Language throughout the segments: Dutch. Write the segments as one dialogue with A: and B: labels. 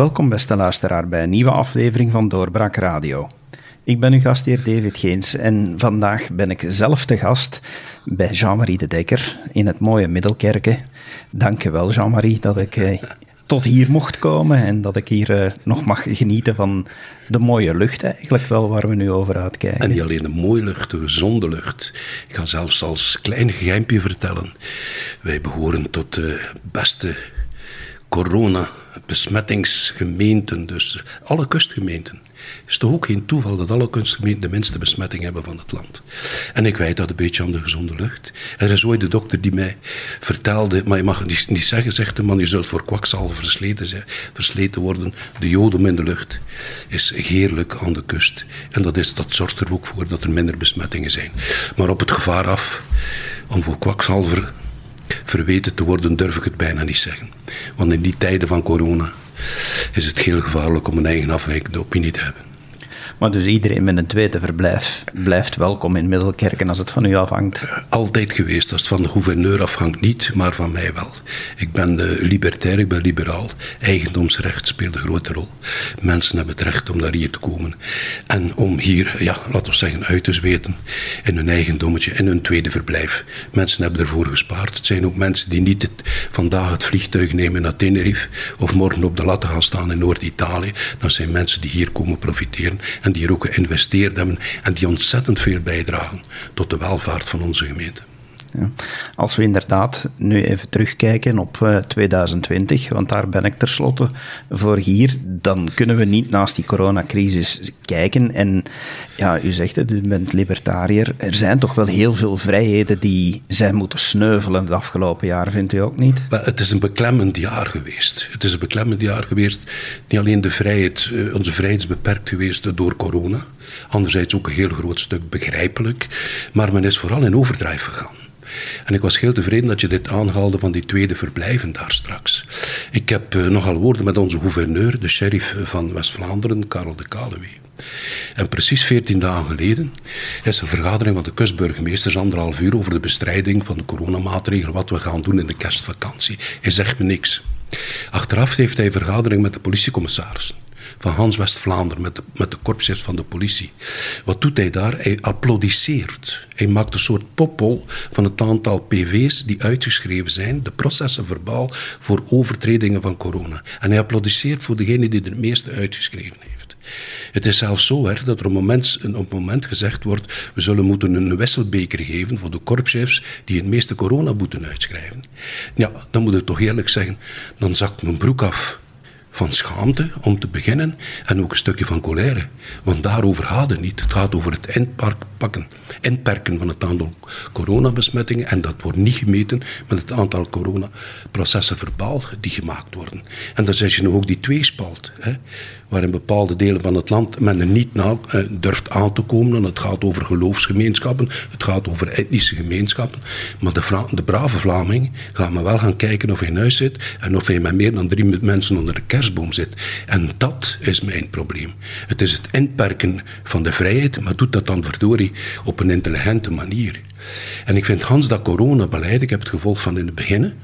A: Welkom beste luisteraar bij een nieuwe aflevering van Doorbraak Radio. Ik ben uw gastheer David Geens en vandaag ben ik zelf te gast bij Jean-Marie de Dekker in het mooie Middelkerken. Dank je wel Jean-Marie dat ik eh, tot hier mocht komen en dat ik hier eh, nog mag genieten van de mooie lucht eigenlijk wel waar we nu over uitkijken.
B: En niet alleen de mooie lucht, de gezonde lucht. Ik ga zelfs als klein geheimpje vertellen. Wij behoren tot de beste corona-besmettingsgemeenten, dus alle kustgemeenten. Het is toch ook geen toeval dat alle kustgemeenten de minste besmetting hebben van het land. En ik weet dat een beetje aan de gezonde lucht. Er is ooit de dokter die mij vertelde, maar je mag het niet zeggen, zegt de man, je zult voor kwakzalver versleten, versleten worden. De jodem in de lucht is heerlijk aan de kust. En dat, is, dat zorgt er ook voor dat er minder besmettingen zijn. Maar op het gevaar af om voor kwakzalver verweten te worden, durf ik het bijna niet zeggen. Want in die tijden van corona is het heel gevaarlijk om een eigen afwijkende opinie te hebben.
A: Maar dus iedereen met een tweede verblijf blijft welkom in Middelkerken als het van u afhangt?
B: Altijd geweest. Als het van de gouverneur afhangt niet, maar van mij wel. Ik ben libertair, ik ben liberaal. Eigendomsrecht speelt een grote rol. Mensen hebben het recht om naar hier te komen. En om hier, ja, laten we zeggen, uit te zweten in hun eigendommetje, in hun tweede verblijf. Mensen hebben ervoor gespaard. Het zijn ook mensen die niet vandaag het vliegtuig nemen naar Tenerife of morgen op de latten gaan staan in Noord-Italië. Dat zijn mensen die hier komen profiteren en die hier ook geïnvesteerd hebben en die ontzettend veel bijdragen tot de welvaart van onze gemeente.
A: Ja. Als we inderdaad nu even terugkijken op 2020, eh, want daar ben ik tenslotte voor hier, dan kunnen we niet naast die coronacrisis kijken. En ja, u zegt het, u bent libertariër. Er zijn toch wel heel veel vrijheden die zijn moeten sneuvelen het afgelopen jaar, vindt u ook niet?
B: het is een beklemmend jaar geweest. Het is een beklemmend jaar geweest. Niet alleen de vrijheid, eh, onze vrijheid is beperkt geweest door corona. Anderzijds ook een heel groot stuk begrijpelijk. Maar men is vooral in overdrijf gegaan. En ik was heel tevreden dat je dit aanhaalde van die tweede verblijven daar straks. Ik heb uh, nogal woorden met onze gouverneur, de sheriff van West-Vlaanderen, Karel de Kalewee. En precies veertien dagen geleden is een vergadering van de kustburgemeesters anderhalf uur over de bestrijding van de coronamaatregelen, wat we gaan doen in de kerstvakantie. Hij zegt me niks. Achteraf heeft hij vergadering met de politiecommissarissen van Hans West-Vlaanderen met de, met de korpschefs van de politie. Wat doet hij daar? Hij applaudisseert. Hij maakt een soort poppel van het aantal PV's die uitgeschreven zijn, de processen verbaal voor overtredingen van corona. En hij applaudisseert voor degene die er het meeste uitgeschreven heeft. Het is zelfs zo erg dat er op moment, op moment gezegd wordt: we zullen moeten een wisselbeker geven voor de korpschefs die het meeste coronaboeten uitschrijven. Ja, dan moet ik toch eerlijk zeggen: dan zakt mijn broek af van schaamte om te beginnen en ook een stukje van colère. Want daarover gaat het niet. Het gaat over het inpakken, inperken van het aantal coronabesmettingen en dat wordt niet gemeten met het aantal coronaprocessen verbaal die gemaakt worden. En dan zet je nog ook die tweespalt. Hè waar in bepaalde delen van het land men er niet uh, durft aan te komen. En het gaat over geloofsgemeenschappen, het gaat over etnische gemeenschappen. Maar de, de brave Vlaming gaat maar wel gaan kijken of hij in huis zit en of hij met meer dan drie mensen onder de kerstboom zit. En dat is mijn probleem. Het is het inperken van de vrijheid, maar doet dat dan verdorie op een intelligente manier. En ik vind Hans dat coronabeleid, ik heb het gevolg van in het begin,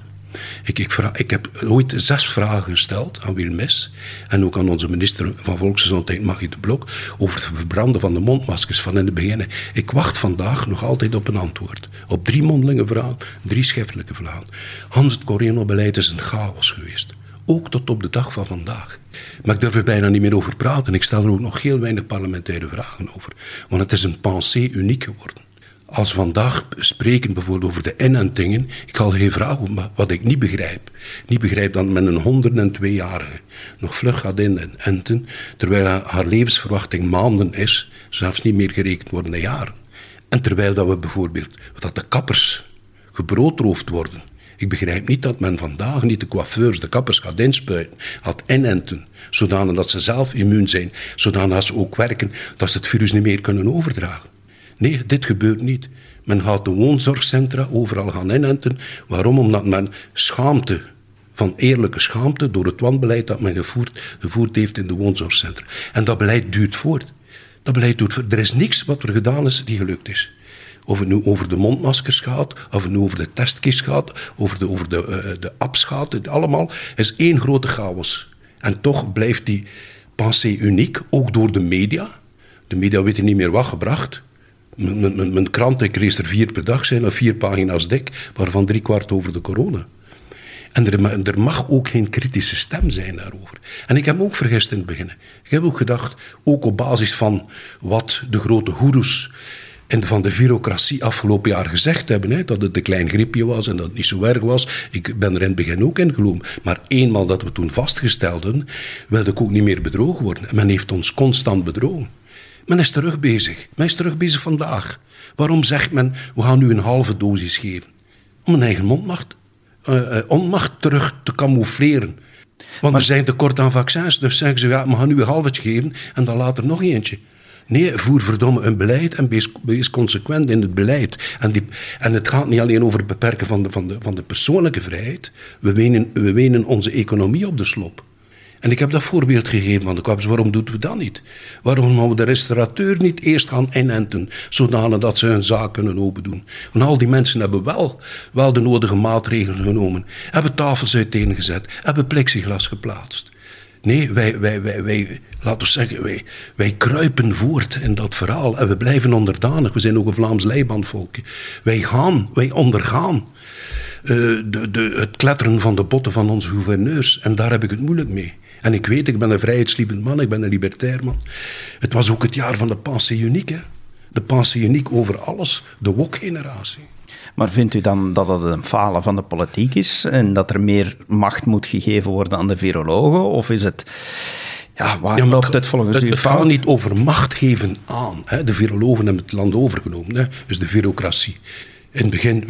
B: ik, ik, vraag, ik, heb ooit zes vragen gesteld aan Wilmes en ook aan onze minister van Volksgezondheid, Magie de Blok, over het verbranden van de mondmaskers van in het begin. Ik wacht vandaag nog altijd op een antwoord. Op drie mondelinge vragen, drie schriftelijke vragen. Hans, het coronabeleid is een chaos geweest. Ook tot op de dag van vandaag. Maar ik durf er bijna niet meer over praten. Ik stel er ook nog heel weinig parlementaire vragen over. Want het is een pensée uniek geworden als vandaag spreken bijvoorbeeld over de inentingen, ik er geen vraag om, wat ik niet begrijp. Niet begrijp dat men een 102-jarige nog vlug gaat inenten, terwijl haar levensverwachting maanden is, zelfs niet meer gerekend worden in jaren. En terwijl dat we bijvoorbeeld, dat de kappers gebroodroofd worden. Ik begrijp niet dat men vandaag niet de coiffeurs, de kappers gaat inspuiten, gaat inenten, zodanig dat ze zelf immuun zijn, zodanig dat ze ook werken, dat ze het virus niet meer kunnen overdragen. Nee, dit gebeurt niet. Men gaat de woonzorgcentra overal gaan inenten. Waarom? Omdat men schaamte, van eerlijke schaamte, door het wanbeleid dat men gevoerd, gevoerd heeft in de woonzorgcentra. En dat beleid duurt voort. Dat beleid doet. Er is niks wat er gedaan is die gelukt is. Of het nu over de mondmaskers gaat, of het nu over de testkist gaat, over de, over de, uh, de apps gaat, het allemaal is één grote chaos. En toch blijft die pensée uniek, ook door de media. De media weten niet meer wat gebracht. Mijn, mijn, krant, ik lees er vier per dag zijn, of vier pagina's dik, waarvan drie kwart over de corona. En er, er, mag ook geen kritische stem zijn daarover. En ik heb me ook vergist in het begin. Ik heb ook gedacht, ook op basis van wat de grote goeroes en van de bureaucratie afgelopen jaar gezegd hebben, hè, dat het een klein griepje was en dat het niet zo erg was. Ik ben er in het begin ook in geloofd. Maar eenmaal dat we toen vastgestelden, wilde ik ook niet meer bedrogen worden. men heeft ons constant bedrogen. Men is terug bezig. Men is terug bezig vandaag. Waarom zegt men, we gaan nu een halve dosis geven? Om een eigen mondmacht, uh, onmacht terug te camoufleren. Want er zijn tekort aan vaccins, dus zeggen ze, ja, we gaan nu een halvetje geven en dan later nog eentje. Nee, voer verdomme een beleid en wees, consequent in het beleid. En, die, en het gaat niet alleen over het beperken van de, van de, van de persoonlijke vrijheid. We wenen, we wenen onze economie op de slop. En ik heb dat voorbeeld gegeven van de kaps. Waarom doen we dat niet? Waarom gaan we de restaurateur niet eerst gaan inenten, zodanig dat ze hun zaak kunnen open doen? Want al die mensen hebben wel, wel de nodige maatregelen genomen, hebben tafels uiteengezet, hebben plexiglas geplaatst. Nee, wij, wij, wij, wij, laten we zeggen, wij, wij kruipen voort in dat verhaal en we blijven onderdanig. We zijn ook een Vlaams leibandvolk. Wij gaan, wij ondergaan uh, de, de, het kletteren van de botten van onze gouverneurs. En daar heb ik het moeilijk mee. En ik weet, ik ben een vrijheidslievend man, ik ben een libertair man. Het was ook het jaar van de pensée unique. De pensée unique over alles, de wok-generatie.
A: Maar vindt u dan dat het een falen van de politiek is en dat er meer macht moet gegeven worden aan de virologen? Of is het... Ja, waar ja, loopt het volgens u?
B: Het gaat niet over macht geven aan. Hè. De virologen hebben het land overgenomen, hè. dus de bureaucratie. In het begin,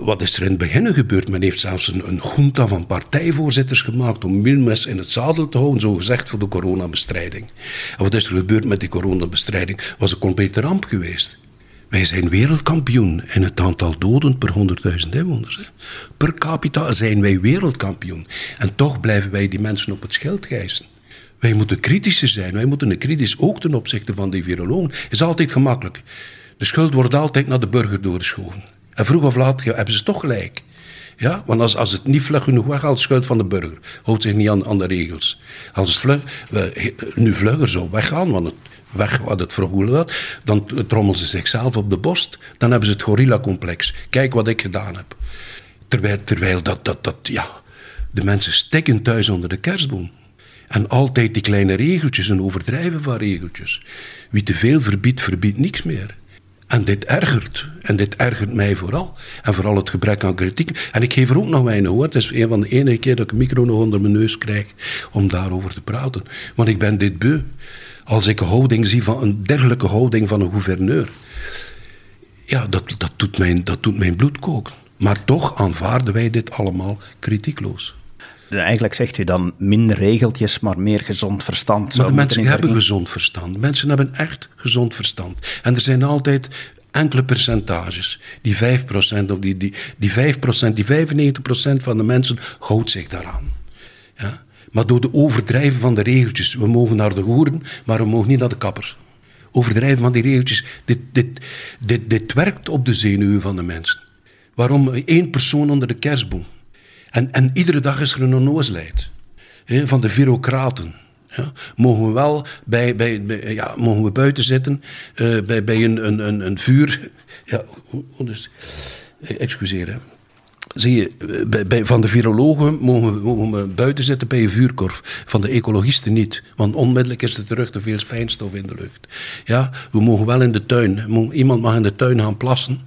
B: wat is er in het begin gebeurd? Men heeft zelfs een, een junta van partijvoorzitters gemaakt om Milmes in het zadel te houden, zo gezegd voor de coronabestrijding. En wat is er gebeurd met die coronabestrijding? Was een complete ramp geweest. Wij zijn wereldkampioen in het aantal doden per 100.000 inwoners. Per capita zijn wij wereldkampioen. En toch blijven wij die mensen op het schild gijzen. Wij moeten kritischer zijn. Wij moeten kritisch ook ten opzichte van die virologen. is altijd gemakkelijk. De schuld wordt altijd naar de burger doorgeschoven. En vroeg of laat hebben ze toch gelijk. Ja, want als, als het niet vlug genoeg weggaat, is schuld van de burger. Houdt zich niet aan, aan de regels. Als het vlug, nu vlugger zou weggaan, want het weg wat het vergoelen had, dan trommelen ze zichzelf op de borst. Dan hebben ze het gorilla-complex. Kijk wat ik gedaan heb. Terwijl, terwijl dat, dat, dat, ja, de mensen stikken thuis onder de kerstboom. En altijd die kleine regeltjes en overdrijven van regeltjes. Wie te veel verbiedt, verbiedt niks meer. En dit ergert. En dit ergert mij vooral. En vooral het gebrek aan kritiek. En ik geef er ook nog weinig hoor. Het is een van de enige keer dat ik een micro nog onder mijn neus krijg om daarover te praten. Want ik ben dit beu. Als ik een houding zie van een dergelijke houding van een gouverneur. Ja, dat, dat, doet, mijn, dat doet mijn bloed koken. Maar toch aanvaarden wij dit allemaal kritiekloos.
A: Eigenlijk zegt u dan minder regeltjes, maar meer gezond verstand.
B: Maar de mensen hebben gezond verstand. Mensen hebben echt gezond verstand. En er zijn altijd enkele percentages. Die 5% of die, die, die 5%, die 95% van de mensen houdt zich daaraan. Ja? Maar door de overdrijven van de regeltjes. We mogen naar de hoeren, maar we mogen niet naar de kappers. Overdrijven van die regeltjes. Dit, dit, dit, dit werkt op de zenuwen van de mensen. Waarom één persoon onder de kerstboom? En, en iedere dag is er een onnozelheid. van de bureaucraten. Ja, mogen we wel bij, bij, ja, mogen we buiten zitten uh, bij, bij een, een, een, een vuur. Ja, dus, excuseer, hè. Zie je, van de virologen mogen we, buiten zitten bij een vuurkorf. Van de ecologisten niet. Want onmiddellijk is er terug te veel fijnstof in de lucht. Ja, we mogen wel in de tuin. Iemand mag in de tuin gaan plassen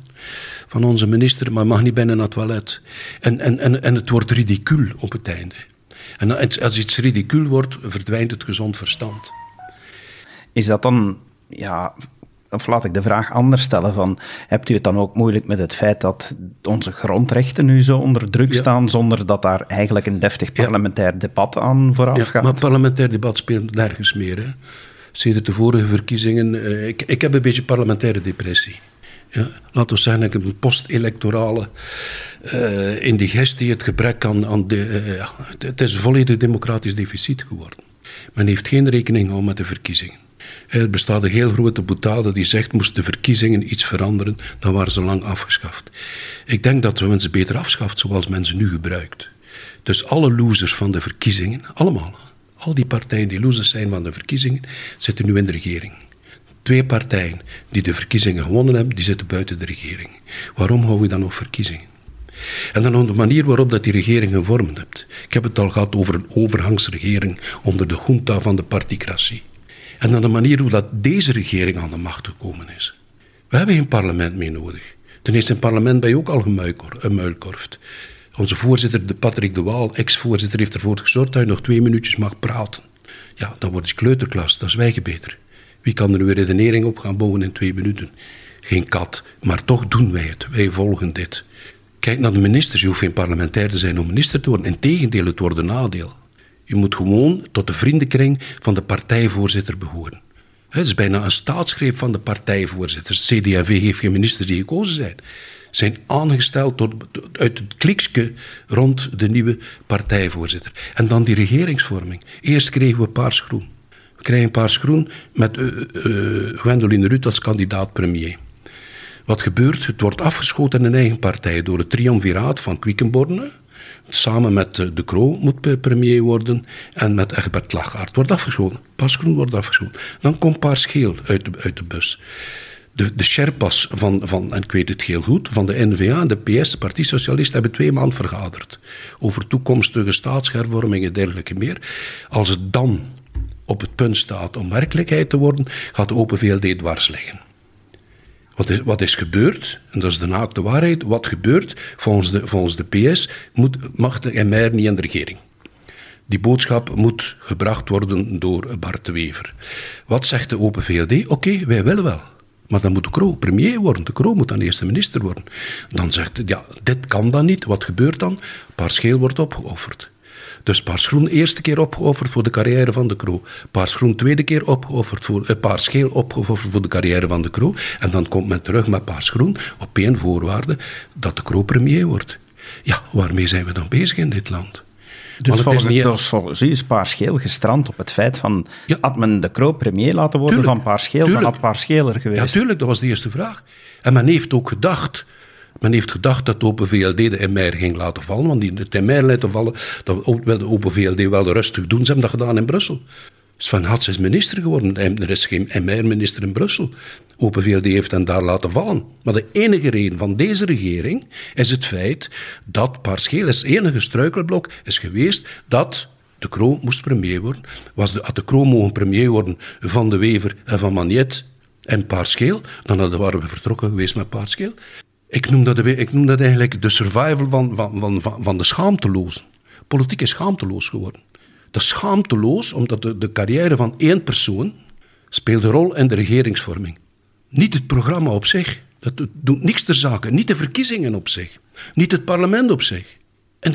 B: van onze minister, maar mag niet binnen naar het toilet. En, en, en, en het wordt ridicuul op het einde. En als iets ridicuul wordt, verdwijnt het gezond verstand.
A: Is dat dan, ja, of laat ik de vraag anders stellen: van, hebt u het dan ook moeilijk met het feit dat onze grondrechten nu zo onder druk staan, zonder dat daar eigenlijk een deftig parlementair debat aan vooraf ja, gaat?
B: Maar parlementair debat speelt nergens meer. Hè. Sinds de vorige verkiezingen. Eh, ik, ik heb een beetje parlementaire depressie. Ja, laten we zeggen, een post-electorale uh, indigestie, het gebrek aan, aan de, uh, het is volledig democratisch deficit geworden. Men heeft geen rekening gehouden met de verkiezingen. Er bestaat een heel grote boetade die zegt, moest de verkiezingen iets veranderen, dan waren ze lang afgeschaft. Ik denk dat we ze beter afschaft zoals men ze nu gebruikt. Dus alle losers van de verkiezingen, allemaal, al die partijen die losers zijn van de verkiezingen, zitten nu in de regering. Twee partijen die de verkiezingen gewonnen hebben, die zitten buiten de regering. Waarom houden we dan nog verkiezingen? En dan op de manier waarop dat die regering gevormd hebt. Ik heb het al gehad over een overgangsregering onder de junta van de particratie. En dan de manier hoe dat deze regering aan de macht gekomen is. We hebben geen parlement meer nodig. Ten eerste, een parlement ben je ook al gemuilkorfd. Onze voorzitter, de Patrick de Waal, ex-voorzitter, heeft ervoor gezorgd dat je nog twee minuutjes mag praten. Ja, dan wordt je kleuterklas, dat is wij beter. Wie kan er nu een redenering op gaan bouwen in twee minuten? Geen kat, maar toch doen wij het. Wij volgen dit. Kijk naar de ministers. Je hoeft geen parlementair te zijn om minister te worden. Integendeel, het wordt een nadeel. Je moet gewoon tot de vriendenkring van de partijvoorzitter behoren. Het is bijna een staatsgreep van de partijvoorzitters. CD&V heeft geen ministers die gekozen zijn. Zijn aangesteld door, uit het kliksje rond de nieuwe partijvoorzitter. En dan die regeringsvorming. Eerst kregen we paarsgroen. We krijgen paarsgroen met uh, uh, Gwendoline Rutte als kandidaat premier. Wat gebeurt? Het wordt afgeschoten in een eigen partij door het triumviraat van Quickenborne. Samen met eh, De Croo moet premier worden en met Egbert Lachaert wordt afgeschoten. Pasgroen wordt afgeschoten. Dan komt Paars Geel uit de, uit de bus. De, de Sherpas van, van, en ik weet het heel goed, van de NVA en de PS, de Socialist, hebben twee maanden vergaderd. Over toekomstige staatshervormingen en dergelijke meer. Als het dan op het punt staat om werkelijkheid te worden, gaat de Open VLD dwars liggen. Wat is, wat is gebeurd, en dat is de naakte waarheid, wat gebeurt volgens de, de PS, moet, mag de MR niet in de regering. Die boodschap moet gebracht worden door Bart de Wever. Wat zegt de Open VLD? Oké, wij willen wel. Maar dan moet de Kroo premier worden. De Kroo moet dan eerste minister worden. Dan zegt hij, ja, dit kan dan niet. Wat gebeurt dan? Paarscheel wordt opgeofferd. Dus Paarsgroen eerste keer opgeofferd voor de carrière van de Paars Paarsgroen tweede keer opgeofferd voor, eh, Paarsgeel opgeofferd voor de carrière van de Kroo. En dan komt men terug met Paarsgroen op één voorwaarde, dat de Kroo premier wordt. Ja, waarmee zijn we dan bezig in dit land?
A: Dus volgens, niet... dus volgens u is Paarsgeel gestrand op het feit van... Ja. Had men de Kroo premier laten worden van Paarsgeel, dan had Paarsgeel er geweest.
B: Ja, tuurlijk, dat was de eerste vraag. En men heeft ook gedacht men heeft gedacht dat de Open VLD de MR ging laten vallen, want die de MR laten vallen, dat wil de Open VLD wel rustig doen. Ze hebben dat gedaan in Brussel. Sven Hats is minister geworden. Er is geen MR-minister in Brussel. Open VLD heeft hen daar laten vallen. Maar de enige reden van deze regering is het feit dat Paarscheel, het enige struikelblok, is geweest dat de Kroon moest premier worden. Was de, had de Kroon mogen premier worden van de Wever en van Magnet en Paarscheel, dan waren we vertrokken geweest met Paarscheel. Ik noem dat, ik noem dat eigenlijk de survival van, van, van, van de schaamtelozen. Politiek is schaamteloos geworden. Dat is schaamteloos omdat de, de carrière van één persoon speelt een rol in de regeringsvorming. Niet het programma op zich. Dat doet niks ter zake. Niet de verkiezingen op zich. Niet het parlement op zich. En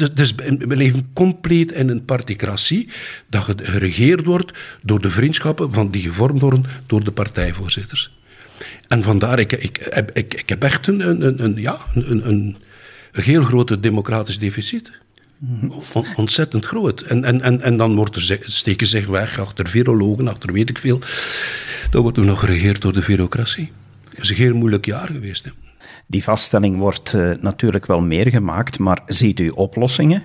B: we leven compleet in een particratie dat geregeerd wordt door de vriendschappen van die gevormd worden door de partijvoorzitters. En vandaar, ik, ik, ik, ik heb echt een, een, een, ja, een, een, een heel grote democratisch deficit. ontzettend groot. En, en, en, en dan wordt er, steken zich weg achter virologen, achter weet ik veel. Dan wordt er nog geregeerd door de bureaucratie. Het is een heel moeilijk jaar geweest. Hè.
A: Die vaststelling wordt uh, natuurlijk wel meer gemaakt, maar ziet u oplossingen?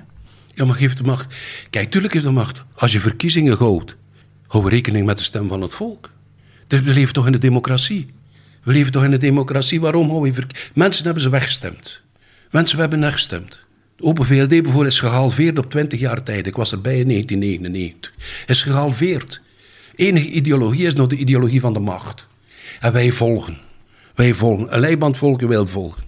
B: Ja, maar geeft de macht. Kijk, tuurlijk heeft de macht. Als je verkiezingen houdt, hou rekening met de stem van het volk. We leven toch in de democratie. We leven toch in een democratie. Waarom houden we Mensen hebben ze weggestemd. Mensen hebben weggestemd. De Open VLD bijvoorbeeld is gehalveerd op 20 jaar tijd. Ik was erbij in 1999. Is gehalveerd. Enige ideologie is nog de ideologie van de macht. En wij volgen. Wij volgen. Een leibandvolk wil volgen.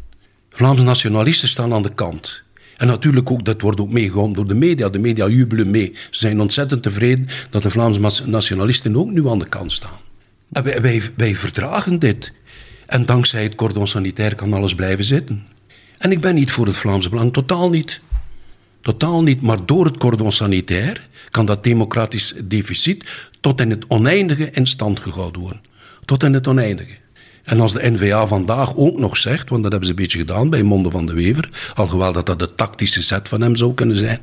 B: Vlaamse nationalisten staan aan de kant. En natuurlijk ook, dat wordt ook meegegaan door de media. De media jubelen mee. Ze zijn ontzettend tevreden dat de Vlaamse nationalisten ook nu aan de kant staan. En wij, wij, wij verdragen dit. En dankzij het cordon sanitair kan alles blijven zitten. En ik ben niet voor het Vlaamse Belang, totaal niet. Totaal niet, maar door het cordon sanitair kan dat democratisch deficit tot in het oneindige in stand gehouden worden. Tot in het oneindige. En als de NVA vandaag ook nog zegt, want dat hebben ze een beetje gedaan bij Monde van de Wever, alhoewel dat dat de tactische zet van hem zou kunnen zijn,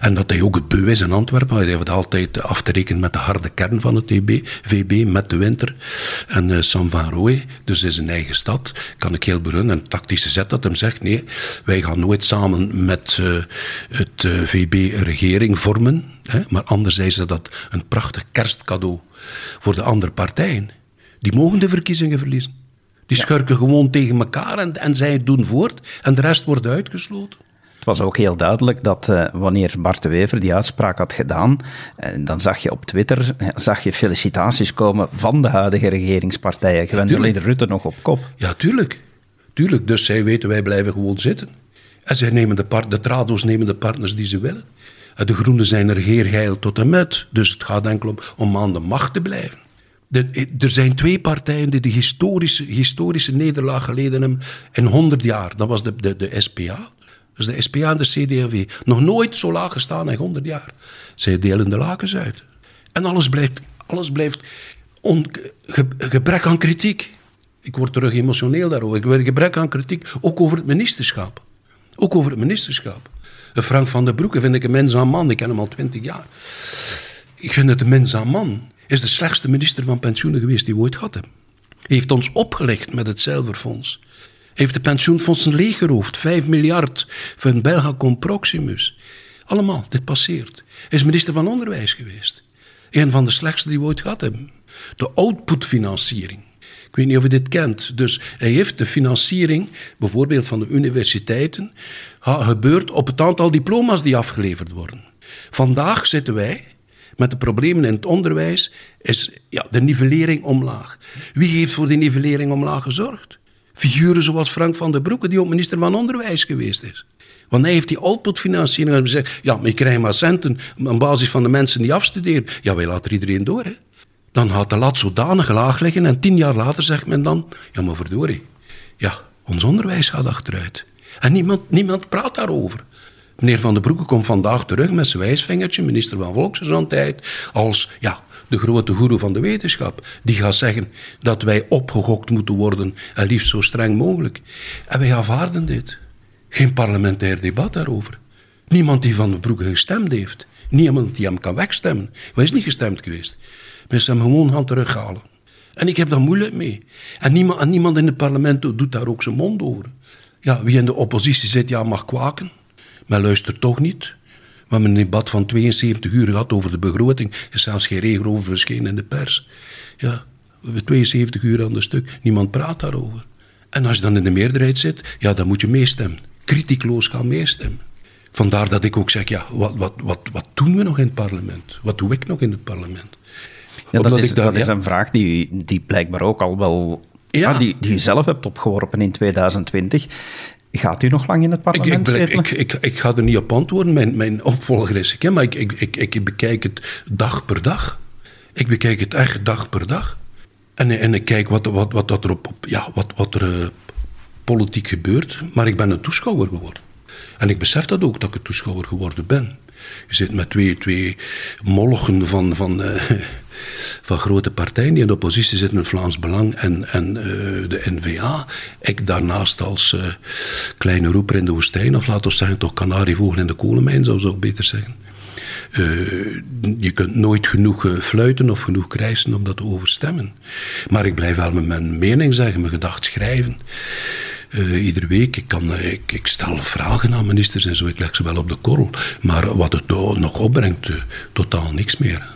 B: en dat hij ook het beu is in Antwerpen, hij heeft altijd af te rekenen met de harde kern van het VB, met de winter, en uh, Sam van Rooij, dus in zijn eigen stad, kan ik heel berunnen, een tactische zet dat hem zegt, nee, wij gaan nooit samen met uh, het uh, VB regering vormen, hè, maar anderzijds is dat een prachtig kerstcadeau voor de andere partijen. Die mogen de verkiezingen verliezen. Die ja. schurken gewoon tegen elkaar en, en zij doen voort en de rest wordt uitgesloten.
A: Het was ook heel duidelijk dat uh, wanneer Bart de Wever die uitspraak had gedaan, uh, dan zag je op Twitter zag je felicitaties komen van de huidige regeringspartijen. Gwendoline ja, Rutte nog op kop.
B: Ja, tuurlijk. tuurlijk. Dus zij weten, wij blijven gewoon zitten. En zij nemen de, part, de trado's nemen de partners die ze willen. En de Groenen zijn er regeergeil tot en met. Dus het gaat enkel om, om aan de macht te blijven. Er zijn twee partijen die de historische, historische nederlaag geleden hebben in 100 jaar. Dat was de, de, de SPA. Dus de SPA en de CD&V. Nog nooit zo laag gestaan in 100 jaar. Zij delen de lakens uit. En alles blijft, alles blijft on, ge, gebrek aan kritiek. Ik word terug emotioneel daarover. Ik word gebrek aan kritiek, ook over het ministerschap. Ook over het ministerschap. Frank van der Broeke vind ik een mens aan man. Ik ken hem al twintig jaar. Ik vind het een mens aan man is de slechtste minister van pensioenen geweest die we ooit. Hij heeft ons opgelegd met het Zelverfonds. Hij heeft de pensioenfondsen leeggeroofd. 5 miljard een Belgacom Proximus. Allemaal, dit passeert. Hij is minister van Onderwijs geweest. Een van de slechtste die we ooit gehad hebben. De outputfinanciering. Ik weet niet of u dit kent. Dus hij heeft de financiering, bijvoorbeeld van de universiteiten, gebeurd op het aantal diploma's die afgeleverd worden. Vandaag zitten wij met de problemen in het onderwijs is ja, de nivellering omlaag. Wie heeft voor die nivellering omlaag gezorgd? Figuren zoals Frank van der Broeke, die ook minister van Onderwijs geweest is. Want hij heeft die outputfinanciering gezegd: ja, maar ik krijg maar centen op basis van de mensen die afstuderen. Ja, wij laten iedereen door. Hè. Dan gaat de lat zodanig laag liggen en tien jaar later zegt men dan: ja, maar verdorie, ja, ons onderwijs gaat achteruit. En niemand, niemand praat daarover. Meneer Van den Broeke komt vandaag terug met zijn wijsvingertje, minister van Volksgezondheid, als ja, de grote goeroe van de wetenschap. Die gaat zeggen dat wij opgegokt moeten worden en liefst zo streng mogelijk. En wij aanvaarden dit. Geen parlementair debat daarover. Niemand die Van den Broeke gestemd heeft. Niemand die hem kan wegstemmen. Hij is niet gestemd geweest. Mensen hem gewoon gaan terughalen. En ik heb daar moeilijk mee. En niemand, en niemand in het parlement doet daar ook zijn mond over. Ja, wie in de oppositie zit, ja, mag kwaken. Maar luistert toch niet. We hebben een debat van 72 uur gehad over de begroting. Er is zelfs geen regel over verschenen in de pers. Ja, we hebben 72 uur aan de stuk. Niemand praat daarover. En als je dan in de meerderheid zit, ja, dan moet je meestemmen. Kritiekloos gaan meestemmen. Vandaar dat ik ook zeg, ja, wat, wat, wat, wat doen we nog in het parlement? Wat doe ik nog in het parlement?
A: Ja, dat, is, dat is een vraag die, die blijkbaar ook al wel ja. Ah, die, die u zelf hebt opgeworpen in 2020. Gaat u nog lang in het parlement
B: ik, ik, ik, ik, ik, ga er niet op antwoorden. Mijn, mijn opvolger is ik, maar ik, ik, ik, bekijk het dag per dag. Ik bekijk het echt dag per dag. En, en ik kijk wat, wat, wat, wat er, op, ja, wat, wat er uh, politiek gebeurt. Maar ik ben een toeschouwer geworden. En ik besef dat ook, dat ik een toeschouwer geworden ben. Je zit met twee, twee molligen van, van, uh, van grote partijen die in de oppositie zitten, Vlaams Belang en, en uh, de NVA. Ik daarnaast als uh, kleine roeper in de woestijn, of laten we zeggen toch kanarievogel in de kolenmijn, zou ik beter zeggen. je kunt nooit genoeg fluiten of genoeg krijsen om dat te overstemmen. Maar ik blijf wel met mijn mening zeggen, mijn gedacht schrijven. Uh, iedere week. Ik, kan, uh, ik, ik, stel vragen aan ministers en zo. Ik leg ze wel op de korrel. Maar wat het nog opbrengt, uh, totaal niks meer.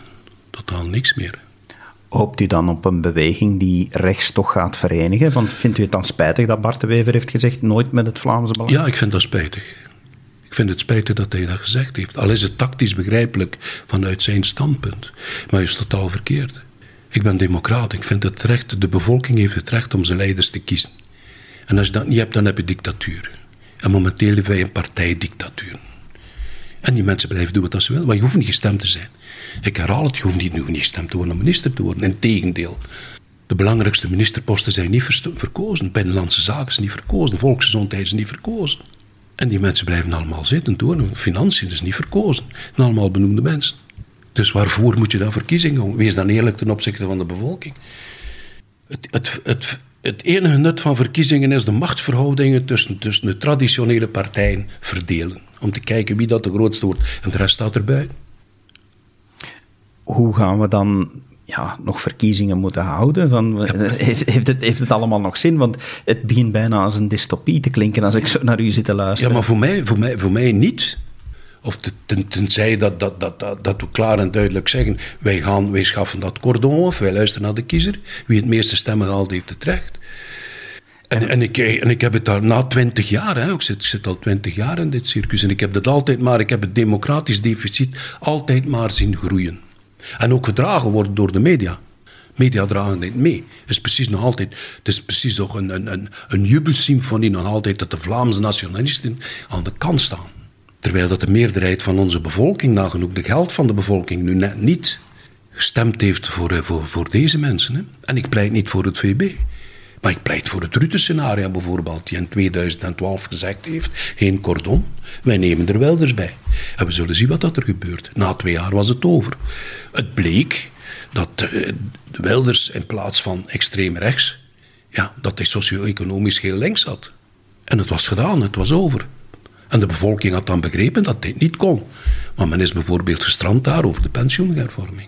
B: Totaal niks meer.
A: Hoopt u dan op een beweging die rechts toch gaat verenigen? Want vindt u het dan spijtig dat Bart de Wever heeft gezegd nooit met het Vlaamse Belang?
B: Ja, ik vind dat spijtig. Ik vind het spijtig dat hij dat gezegd heeft. Al is het tactisch begrijpelijk vanuit zijn standpunt. Maar hij is totaal verkeerd. Ik ben democraat. Ik vind het recht, de bevolking heeft het recht om zijn leiders te kiezen. En als je dat niet hebt, dan heb je dictatuur. En momenteel leven wij een partijdictatuur. En die mensen blijven doen wat ze willen, maar je hoeft niet gestemd te zijn. Ik herhaal het, je hoeft niet, niet gestemd te worden om minister te worden. Integendeel. De belangrijkste ministerposten zijn niet verkozen. Binnenlandse zaken zijn niet verkozen. Volksgezondheid is niet verkozen. En die mensen blijven allemaal zitten doen. Financiën is niet verkozen. En allemaal benoemde mensen. Dus waarvoor moet je dan verkiezingen? Wees dan eerlijk ten opzichte van de bevolking. Het, het, het, het enige nut van verkiezingen is de machtsverhoudingen tussen, tussen de traditionele partijen verdelen. Om te kijken wie dat de grootste wordt en de rest staat erbij.
A: Hoe gaan we dan ja, nog verkiezingen moeten houden? Van, heeft, heeft, het, heeft het allemaal nog zin? Want het begint bijna als een dystopie te klinken als ik zo naar u zit te luisteren.
B: Ja, maar voor mij, voor mij, voor mij niet. Of ten, tenzij dat, dat, dat, dat, dat we klaar en duidelijk zeggen: wij, gaan, wij schaffen dat cordon of wij luisteren naar de kiezer. Wie het meeste stemmen haalt, heeft het recht. En, en, ik, en ik heb het daar na twintig jaar, hè, ik, zit, ik zit al twintig jaar in dit circus, en ik heb dat altijd maar, ik heb het democratisch deficit altijd maar zien groeien. En ook gedragen worden door de media. Media dragen dit mee. Het is precies nog altijd, het is precies nog een, een, een, een jubelsymfonie nog altijd dat de Vlaamse nationalisten aan de kant staan. Terwijl dat de meerderheid van onze bevolking, nagenoeg de geld van de bevolking, nu net niet gestemd heeft voor, eh, voor, voor deze mensen. Hè. En ik pleit niet voor het VB. Maar ik pleit voor het Rutte-scenario bijvoorbeeld, die in 2012 gezegd heeft: geen cordon, wij nemen er wel bij. En we zullen zien wat er gebeurt. Na twee jaar was het over. Het bleek dat uh, Wilders in plaats van extreem rechts, ja, dat hij socio-economisch heel links had. En het was gedaan, het was over. En de bevolking had dan begrepen dat dit niet kon. Maar men is bijvoorbeeld gestrand daar over de pensioenhervorming.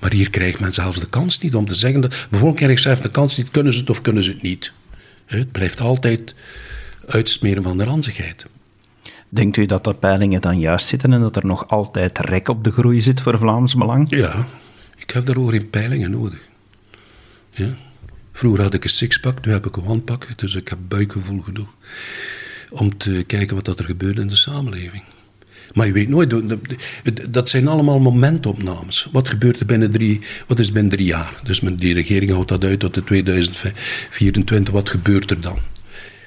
B: Maar hier krijgt men zelfs de kans niet om te zeggen... De bevolking krijgt zelfs de kans niet, kunnen ze het of kunnen ze het niet. Het blijft altijd uitsmeren van de ranzigheid.
A: Denkt u dat de peilingen dan juist zitten en dat er nog altijd rek op de groei zit voor Vlaams Belang?
B: Ja, ik heb daarover geen peilingen nodig. Ja. Vroeger had ik een sixpack, nu heb ik een one-pack, dus ik heb buikgevoel genoeg om te kijken wat er gebeurt in de samenleving. Maar je weet nooit, dat zijn allemaal momentopnames. Wat gebeurt er binnen drie, wat is binnen drie jaar? Dus die regering houdt dat uit tot de 2024. Wat gebeurt er dan?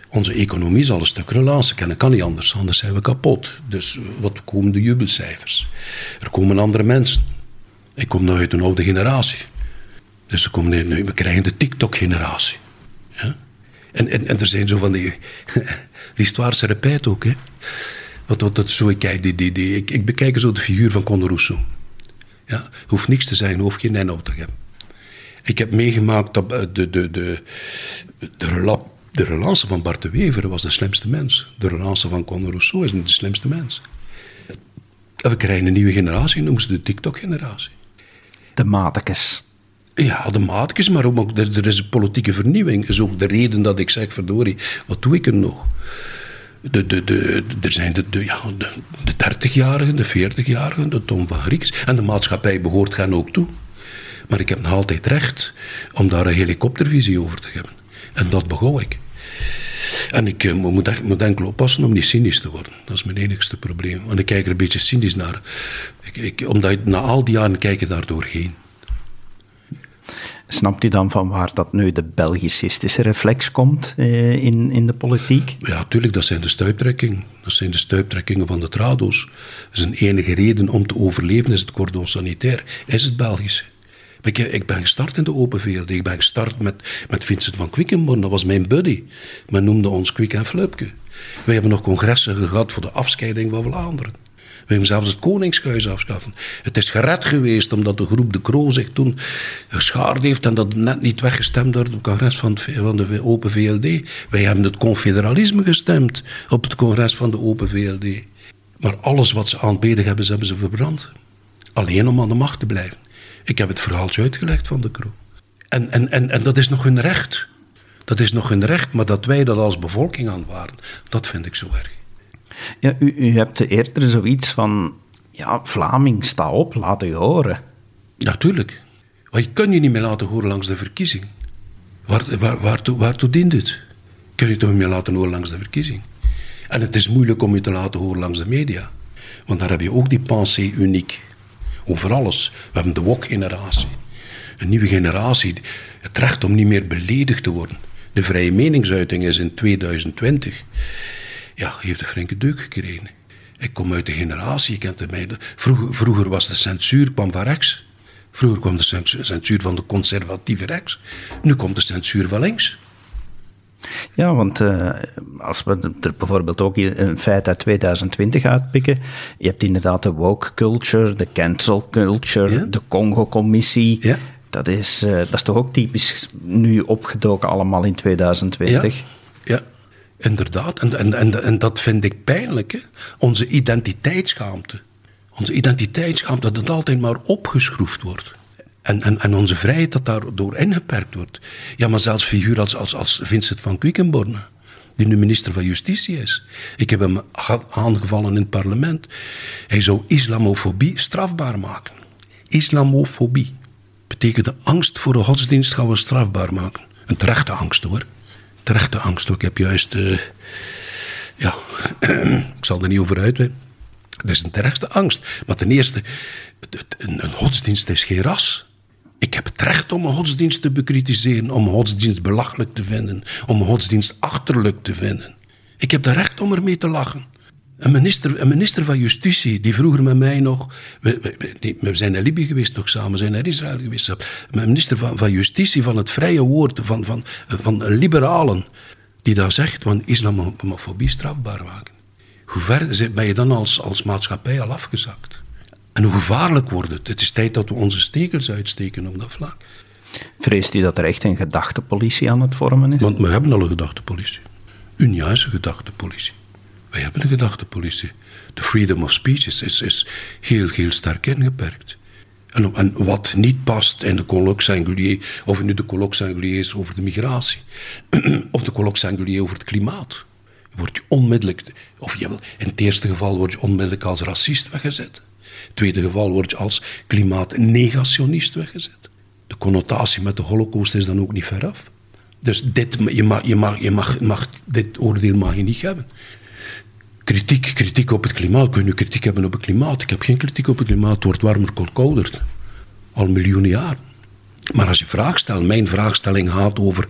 B: Onze economie zal een stuk relance kennen, kan niet anders, anders zijn we kapot. Dus eh, wat komen de jubelcijfers? Er komen andere mensen. Ik kom nou uit een oude generatie. Dus er komen, nu, we krijgen de TikTok-generatie. En, en, en er zijn zo van die. L'histoire se ook, hè? Wat, wat dat zo ik kijk, die, die, die, ik, ik bekijk zo de figuur van Conde Rousseau. Ja, hoeft niks te zijn, hoeft geen inhoud te hebben. Ik heb meegemaakt dat de, de, de, de, de, relance van Bart de Wever was de slimste mens. De relance van Conde Rousseau is de slimste mens. En we krijgen een nieuwe generatie, noemen ze de TikTok-generatie.
A: De matekes.
B: Ja, de maatjes, maar ook, er, er is een politieke vernieuwing. Is ook de reden dat ik zeg, verdorie, wat doe ik er nog? De, de, de, er zijn de, de, ja, de, de 30-jarigen, de 40-jarigen, de Tom van Grieks. En de maatschappij behoort gaan ook toe. Maar ik heb nog altijd recht om daar een helikoptervisie over te hebben. En dat begon ik. En ik uh, moet, moet enkel oppassen om niet cynisch te worden. Dat is mijn enigste probleem. Want ik kijk er een beetje cynisch naar. Ik, ik, omdat na al die jaren kijk ik daar doorheen.
A: Snapt u dan van waar dat nu de Belgicistische reflex komt eh, in, in de politiek?
B: Ja, tuurlijk, dat zijn de stuiptrekkingen. Dat zijn de stuiptrekkingen van de trado's. Is een enige reden om te overleven, is het cordon sanitair, is het Belgische. Ik, ben gestart in de Open VLD. Ik ben gestart met, met Vincent van Quickenborn, dat was mijn buddy. Men noemde ons Quick en Flupke. Wij hebben nog congressen gehad voor de afscheiding van Vlaanderen. We hebben zelfs het koningshuis afschaffen. Het is gered geweest omdat de groep De Croo zich toen geschaard heeft en dat net niet weggestemd door het congres van, de Open VLD. Wij hebben het confederalisme gestemd op het congres van de Open VLD. Maar alles wat ze aanbeden hebben, ze hebben ze verbrand. Alleen om aan de macht te blijven. Ik heb het verhaaltje uitgelegd van De Croo. En, en, en, en dat is nog hun recht. Dat is nog hun recht, maar dat wij dat als bevolking aanvaarden, dat vind ik zo erg.
A: Ja, u, u hebt eerder zoiets van, ja, Vlaming, sta op, laat u horen.
B: Natuurlijk. Maar je kunt je niet meer laten horen langs de verkiezing. Waar, waar, waartoe, waartoe dient het? Kun je toch niet meer laten horen langs de verkiezing? En het is moeilijk om je te laten horen langs de media. Want daar heb je ook die pensée uniek. Over alles. We hebben de wok-generatie. Een nieuwe generatie. Het recht om niet meer beledigd te worden. De vrije meningsuiting is in 2020 ja, heeft een flinke deuk gekregen. Ik kom uit de generatie, je kent mij. Vroeger, vroeger was de censuur kwam van rechts. Vroeger kwam de censuur van de conservatieve rechts. Nu komt de censuur van links.
A: Ja, want uh, als we er bijvoorbeeld ook een feit uit 2020 uitpikken, je hebt inderdaad de woke culture, de cancel culture, de Congo-commissie. Ja. Dat is, uh, dat is toch ook typisch nu opgedoken allemaal in 2020?
B: Ja, ja. Inderdaad. En, en, en, en dat vind ik pijnlijk. Hè? Onze identiteitsschaamte. Onze identiteitsschaamte, dat het altijd maar opgeschroefd wordt. En, en, en onze vrijheid dat daardoor ingeperkt wordt. Ja, maar zelfs figuur als, als, als Vincent van Quickenborne, die nu minister van Justitie is. Ik heb hem aangevallen in het parlement. Hij zou islamofobie strafbaar maken. Islamofobie betekent de angst voor de godsdienst gaan we strafbaar maken. Een terechte angst hoor. Terechte angst. Ik heb juist. Uh, ja, ik zal er niet over uitweiden. Dat is een terechte angst. Maar ten eerste, een, een godsdienst is geen ras. Ik heb het recht om een godsdienst te bekritiseren, om godsdienst belachelijk te vinden, om godsdienst achterlijk te vinden. Ik heb het recht om ermee te lachen. Een minister, een minister van Justitie, die vroeger met mij nog. We, we, we zijn naar Libië geweest nog samen, we zijn naar Israël geweest. Een minister van, van Justitie, van het vrije woord, van, van, van liberalen, die dan zegt: van islamofobie strafbaar maken. Hoe ver ben je dan als, als maatschappij al afgezakt? En hoe gevaarlijk wordt het? Het is tijd dat we onze stekels uitsteken op dat vlak.
A: Vreest u dat er echt een gedachtepolitie aan het vormen is?
B: Want we hebben al een gedachtepolitie. Een juiste gedachtepolitie. Wij hebben een gedachtepolitie. De freedom of speech is, is, heel, heel sterk ingeperkt. En, wat niet past in de colloque singulier, of nu de colloque singulier is over de migratie, of de colloque singulier over het klimaat, word je onmiddellijk, of je, in het eerste geval word je onmiddellijk als racist weggezet tweede geval word je als klimaatnegationist weggezet. De connotatie met de holocaust is dan ook niet veraf. Dus dit, je mag, je mag, je mag, mag, dit oordeel mag je niet hebben. Kritiek, kritiek op het klimaat. Kun je kritiek hebben op het klimaat? Ik heb geen kritiek op het klimaat. Het wordt warmer, komt kouder. Al miljoenen jaar. Maar als je vraag stelt, mijn vraagstelling gaat over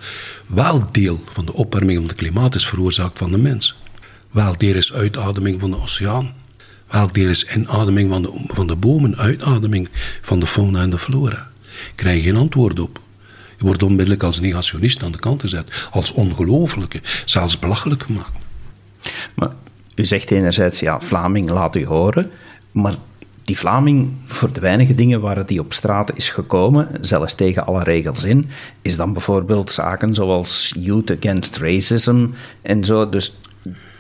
B: welk deel van de opwarming van het klimaat is veroorzaakt van de mens. Welk deel is uitademing van de oceaan? Welk deel is inademing van de, van de bomen, uitademing van de fauna en de flora? Krijg je geen antwoord op. Je wordt onmiddellijk als negationist aan de kant gezet, als ongelooflijke, zelfs belachelijk gemaakt.
A: Maar u zegt enerzijds, ja, Vlaming laat u horen, maar die Vlaming, voor de weinige dingen waar die op straat is gekomen, zelfs tegen alle regels in, is dan bijvoorbeeld zaken zoals Youth Against Racism en zo. Dus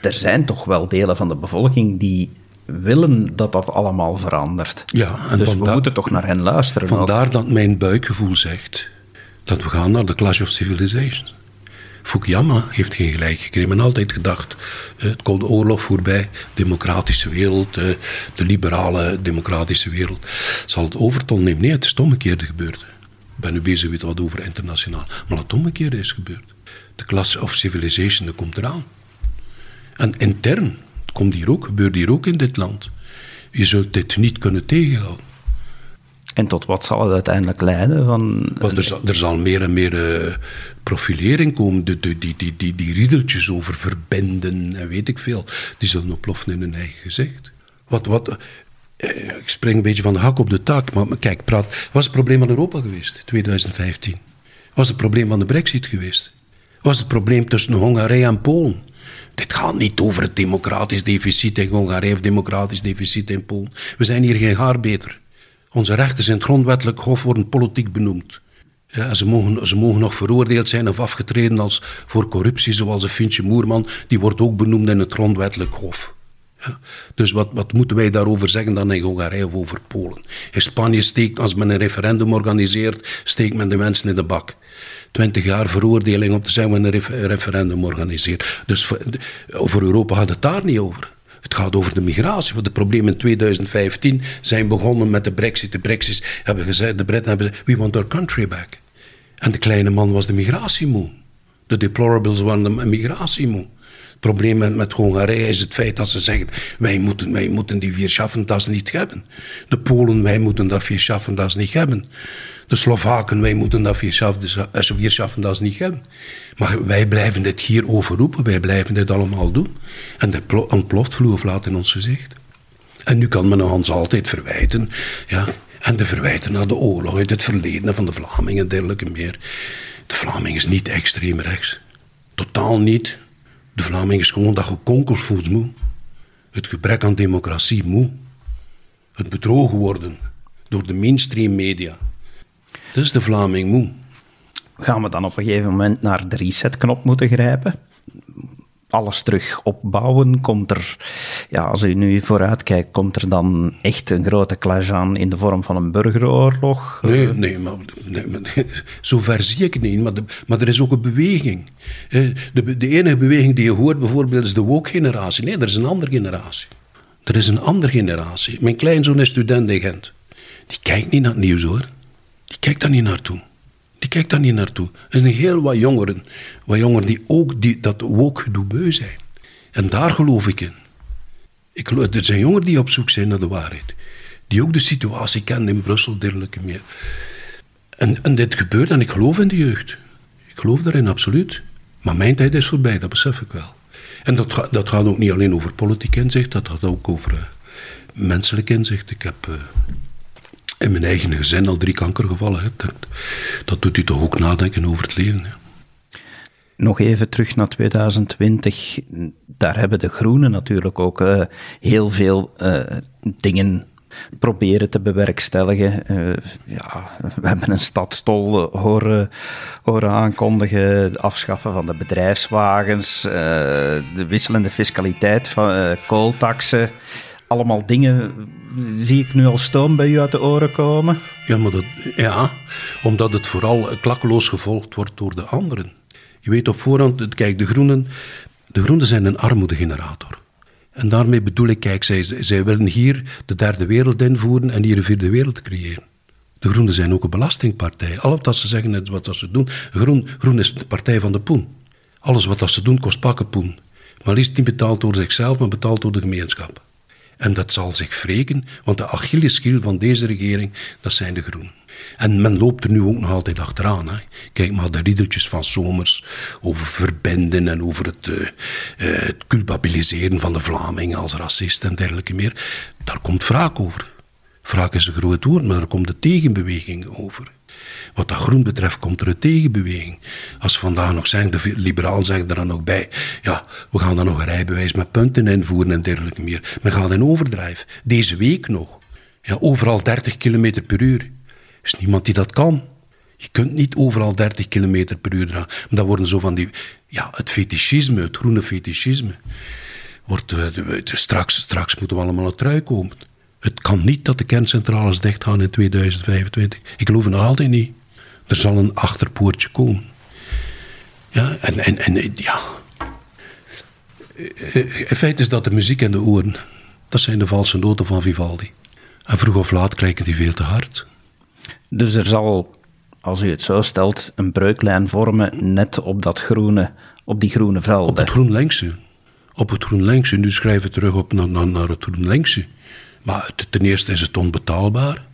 A: er zijn toch wel delen van de bevolking die willen dat dat allemaal verandert.
B: Ja,
A: en dus we moeten toch naar hen luisteren.
B: Vandaar dat mijn buikgevoel zegt dat we gaan naar de Clash of Civilizations. Fukuyama heeft geen gelijk gekregen. Men altijd gedacht, eh, het Koude Oorlog voorbij, democratische wereld, eh, de liberale democratische wereld, zal het overton nemen. Nee, het is het omgekeerde gebeurd. Ik ben nu bezig met wat over internationaal. Maar het omgekeerde is gebeurd. De Clash of Civilization, komt eraan. En intern komt hier ook, gebeurt hier ook in dit land. Je zult dit niet kunnen tegenhouden.
A: En tot wat zal het uiteindelijk leiden? Van...
B: er, zal, er zal meer en meer uh, profilering komen. De, die, die, die, die riedeltjes over verbinden en weet ik veel, die zullen oploffen in hun eigen gezicht. Wat, wat, uh, ik spring een beetje van de hak op de tak, maar kijk, praat. Was het probleem van Europa geweest, 2015? Was het probleem van de Brexit geweest? Was het probleem tussen Hongarije en Polen? Dit gaat niet over het democratisch deficit in Hongarije of democratisch deficit in Polen. We zijn hier geen haar beter. Onze rechten zijn grondwettelijk hof worden politiek benoemd. Ja, ze, mogen, ze mogen nog veroordeeld zijn of afgetreden als voor corruptie, zoals een Fintje Moerman. Die wordt ook benoemd in het grondwettelijk hof. Ja. Dus wat, wat moeten wij daarover zeggen dan in Hongarije of over Polen? In Spanje steekt, als men een referendum organiseert, steekt men de mensen in de bak. 20 jaar veroordeling om te zeggen we een referendum organiseren. Dus voor, voor Europa gaat het daar niet over. Het gaat over de migratie. Want de problemen in 2015 zijn begonnen met de brexit. De brexit hebben gezegd, de Britten hebben gezegd, we want our country back. En de kleine man was de migratiemoe. De deplorables waren de migratiemoe. Probleem met, Hongarije is het feit dat ze zeggen: wij moeten, wij moeten die vier Schaffendas niet hebben. De Polen, wij moeten dat Schaffendas niet hebben. De Slovaken, wij moeten dat vier Schaffendas niet hebben. Maar wij blijven dit hier overroepen, wij blijven dit allemaal doen. En dat ontploft vloer in ons gezicht. En nu kan men ons altijd verwijten. Ja, en de verwijten naar de oorlog uit het verleden van de Vlamingen en dergelijke meer. De Vlaming is niet extreem rechts. Totaal niet. De Vlaming is gewoon dat gekonkelvoet moe. Het gebrek aan democratie moe. Het bedrogen worden door de mainstream media. Dat is de Vlaming moe.
A: Gaan we dan op een gegeven moment naar de resetknop moeten grijpen? Alles terug opbouwen? Komt er, ja, als u nu vooruit kijkt, komt er dan echt een grote clash aan in de vorm van een burgeroorlog?
B: Nee, nee, maar, nee, maar zover zie ik niet. Maar, maar er is ook een beweging. De, de enige beweging die je hoort bijvoorbeeld is de woke-generatie. Nee, er is een andere generatie. Er is een andere generatie. Mijn kleinzoon is student in Gent. Die kijkt niet naar het nieuws hoor. Die kijkt daar niet naartoe. Die kijkt daar niet naartoe. Er zijn heel wat jongeren, wat jongeren die ook die, dat woke gedoe beu zijn. En daar geloof ik in. Ik er zijn jongeren die op zoek zijn naar de waarheid. Die ook de situatie kennen in Brussel, dergelijke meer. En, en dit gebeurt en ik geloof in de jeugd. Ik geloof daarin, absoluut. Maar mijn tijd is voorbij, dat besef ik wel. En dat, dat gaat ook niet alleen over politiek inzicht, dat gaat ook over uh, menselijk inzicht. Ik heb... Uh, in mijn eigen gezin al drie kankergevallen. Dat, dat, doet u toch ook nadenken over het leven.
A: Nog even terug naar 2020. Daar hebben de Groenen natuurlijk ook uh, heel veel uh, dingen proberen te bewerkstelligen. Uh, ja, we hebben een stadstol horen, horen aankondigen, het afschaffen van de bedrijfswagens, de wisselende fiscaliteit van kooltaxen allemaal dingen zie ik nu al stoom bij u uit de oren komen?
B: Ja, maar dat, ja, omdat het vooral klakkeloos gevolgd wordt door de anderen. Je weet op voorhand, kijk, de groenen, de groenen zijn een armoedegenerator. En daarmee bedoel ik, kijk, zij, zij willen hier de derde wereld invoeren en hier een vierde wereld creëren. De Groenen zijn ook een belastingpartij. Alles wat ze zeggen, is wat ze doen. Groen, groen is de partij van de poen. Alles wat ze doen kost pakken poen. Maar liefst niet betaald door zichzelf, maar betaald door de gemeenschap. En dat zal zich wreken, want de Achilleshiel van deze regering, dat zijn de groenen. En men loopt er nu ook nog altijd achteraan. Hè. Kijk maar de riedeltjes van Somers over verbinden en over het, uh, het culpabiliseren van de Vlamingen als racist en dergelijke meer. Daar komt wraak over. Wraak is een groot woord, maar er komt de tegenbeweging over. Wat dat groen betreft komt er een tegenbeweging. Als vandaag nog zeggen, de liberalen zeggen er dan nog bij, ja, we gaan dan nog een rijbewijs met punten invoeren en dergelijke meer. Men gaat in overdrijf. Deze week nog. Ja, overal 30 km per uur. Er is niemand die dat kan. Je kunt niet overal 30 km per uur dragen. Dat worden zo van die, ja, het fetischisme, het groene fetischisme. Wordt, uh, straks, straks moeten we allemaal een trui komen. Het kan niet dat de kerncentrales dichtgaan in 2025. Ik geloof het nog altijd niet. Er zal een achterpoortje komen. Ja, en, en, en ja. Het feit is dat de muziek en de oren, dat zijn de valse noten van Vivaldi. En vroeg of laat krijgen die veel te hard.
A: Dus er zal, als u het zo stelt, een breuklijn vormen net op dat groene, op die groene velden.
B: Op het groen längse. Op het groen längse. Nu schrijven we terug op naar, naar, naar het groen längse. Maar ten eerste is het onbetaalbaar.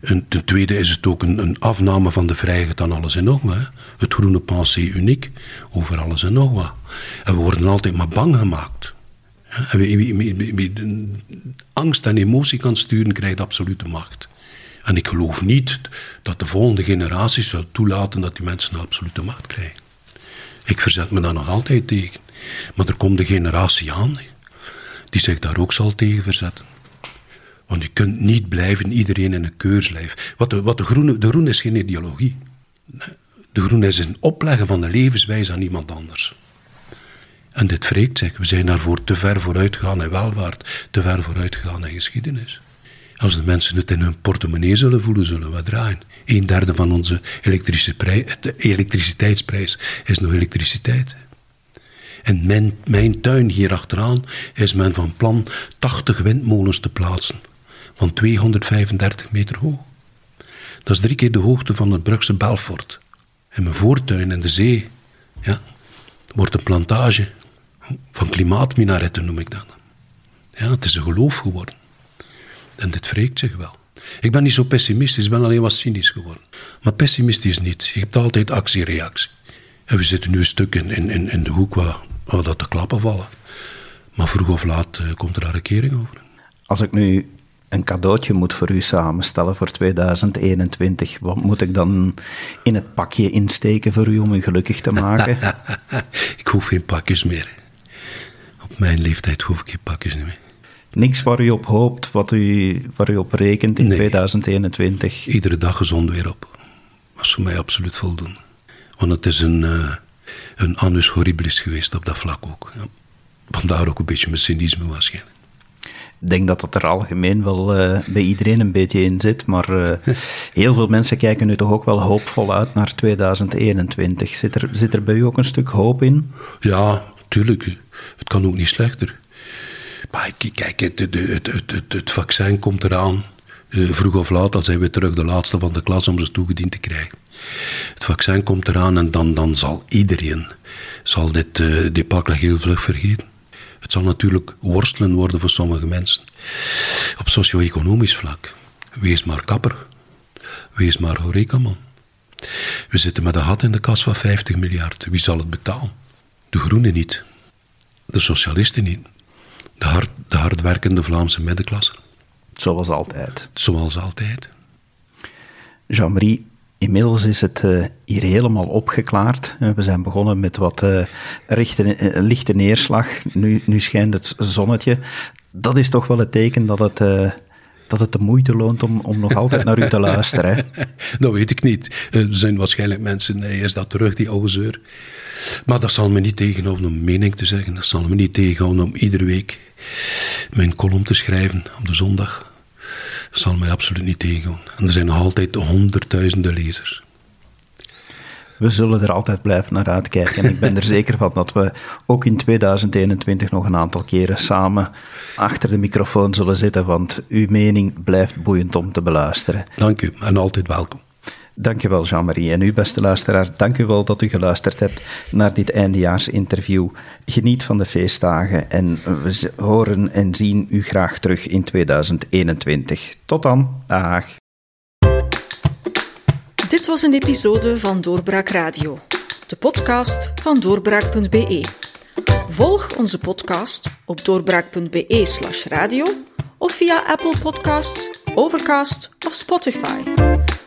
B: En ten tweede is het ook een, een afname van de vrijheid aan alles en nog wat. Het groene pensé uniek over alles en nog wat. En we worden altijd maar bang gemaakt. En wie, angst en emotie kan sturen, krijgt absolute macht. En ik geloof niet dat de volgende generatie zal toelaten dat die mensen absolute macht krijgen. Ik verzet me daar nog altijd tegen. Maar er komt een generatie aan die zich daar ook zal tegen verzetten. Want je kunt niet blijven iedereen in een keurslijf. Wat de, wat de, groene, de groene is geen ideologie. De groene is een opleggen van de levenswijze aan iemand anders. En dit wreekt zich. We zijn daarvoor te ver vooruit gegaan in welvaart, te ver vooruit gegaan in geschiedenis. Als de mensen het in hun portemonnee zullen voelen, zullen we draaien. Een derde van onze elektriciteitsprijs is nog elektriciteit. En mijn, mijn tuin hier achteraan is men van plan 80 windmolens te plaatsen van 235 meter hoog. Dat is drie keer de hoogte van het Brugse Belfort. En mijn voortuin in de zee ja, wordt een plantage van klimaatminaretten, noem ik dat. Ja, het is een geloof geworden. En dit wreekt zich wel. Ik ben niet zo pessimistisch, ik ben alleen wat cynisch geworden. Maar pessimistisch niet. Je hebt altijd actie-reactie. En we zitten nu een stuk in, in, in de hoek waar, waar dat de klappen vallen. Maar vroeg of laat uh, komt er daar een kering over.
A: Als ik nu een cadeautje moet voor u samenstellen voor 2021, wat moet ik dan in het pakje insteken voor u om u gelukkig te maken?
B: ik hoef geen pakjes meer. Op mijn leeftijd hoef ik geen pakjes meer.
A: Niks waar u op hoopt, wat u, waar u op rekent in 2021?
B: Iedere dag gezond weer op. Dat is voor mij absoluut voldoende. Want het is een, uh, een annus horribilis geweest op dat vlak ook. Ja. Vandaar ook een beetje mijn cynisme waarschijnlijk.
A: Ik denk dat dat er algemeen wel uh, bij iedereen een beetje in zit, maar uh, heel veel mensen kijken nu toch ook wel hoopvol uit naar 2021. Zit er, zit er bij u ook een stuk hoop in?
B: Ja, tuurlijk. Het kan ook niet slechter. Maar kijk, het, het, het, het vaccin komt eraan. Uh, vroeg of laat, dan zijn we terug de laatste van de klas om ze toegediend te krijgen. Het vaccin komt eraan en dan, dan zal iedereen zal dit uh, debacle heel vlug vergeten. Het zal natuurlijk worstelen worden voor sommige mensen. Op socio-economisch vlak. Wees maar kapper. Wees maar horecaman. We zitten met een gat in de kas van 50 miljard. Wie zal het betalen? De groenen niet. De socialisten niet. De, hard, de hardwerkende Vlaamse middenklasse.
A: Zoals altijd.
B: Zoals altijd.
A: Jean-Marie, Inmiddels is het uh, hier helemaal opgeklaard. Uh, we zijn begonnen met wat uh, rechte, lichte neerslag. Nu, nu schijnt het zonnetje. Dat is toch wel het teken dat het, dat het de moeite loont om, om nog altijd naar u te luisteren. Hè?
B: dat weet ik niet. Er zijn waarschijnlijk mensen, nee, is dat terug, die oude zeur. Maar dat zal me niet tegenhouden om mening te zeggen. Dat zal me niet tegenhouden om iedere week mijn column te schrijven op de zondag zal mij absoluut niet tegenhouden. En er zijn nog altijd honderdduizenden lezers.
A: We zullen er altijd blijven naar uitkijken. En ik ben er zeker van dat we ook in 2021 nog een aantal keren samen achter de microfoon zullen zitten, want uw mening blijft boeiend om te beluisteren.
B: Dank u en altijd welkom.
A: Dankjewel Jean-Marie. En u, beste luisteraar, dank u wel dat u geluisterd hebt naar dit eindejaarsinterview. Geniet van de feestdagen en we horen en zien u graag terug in 2021. Tot dan. Dag.
C: Dit was een episode van Doorbraak Radio, de podcast van doorbraak.be. Volg onze podcast op doorbraak.be/slash radio of via Apple Podcasts, Overcast of Spotify.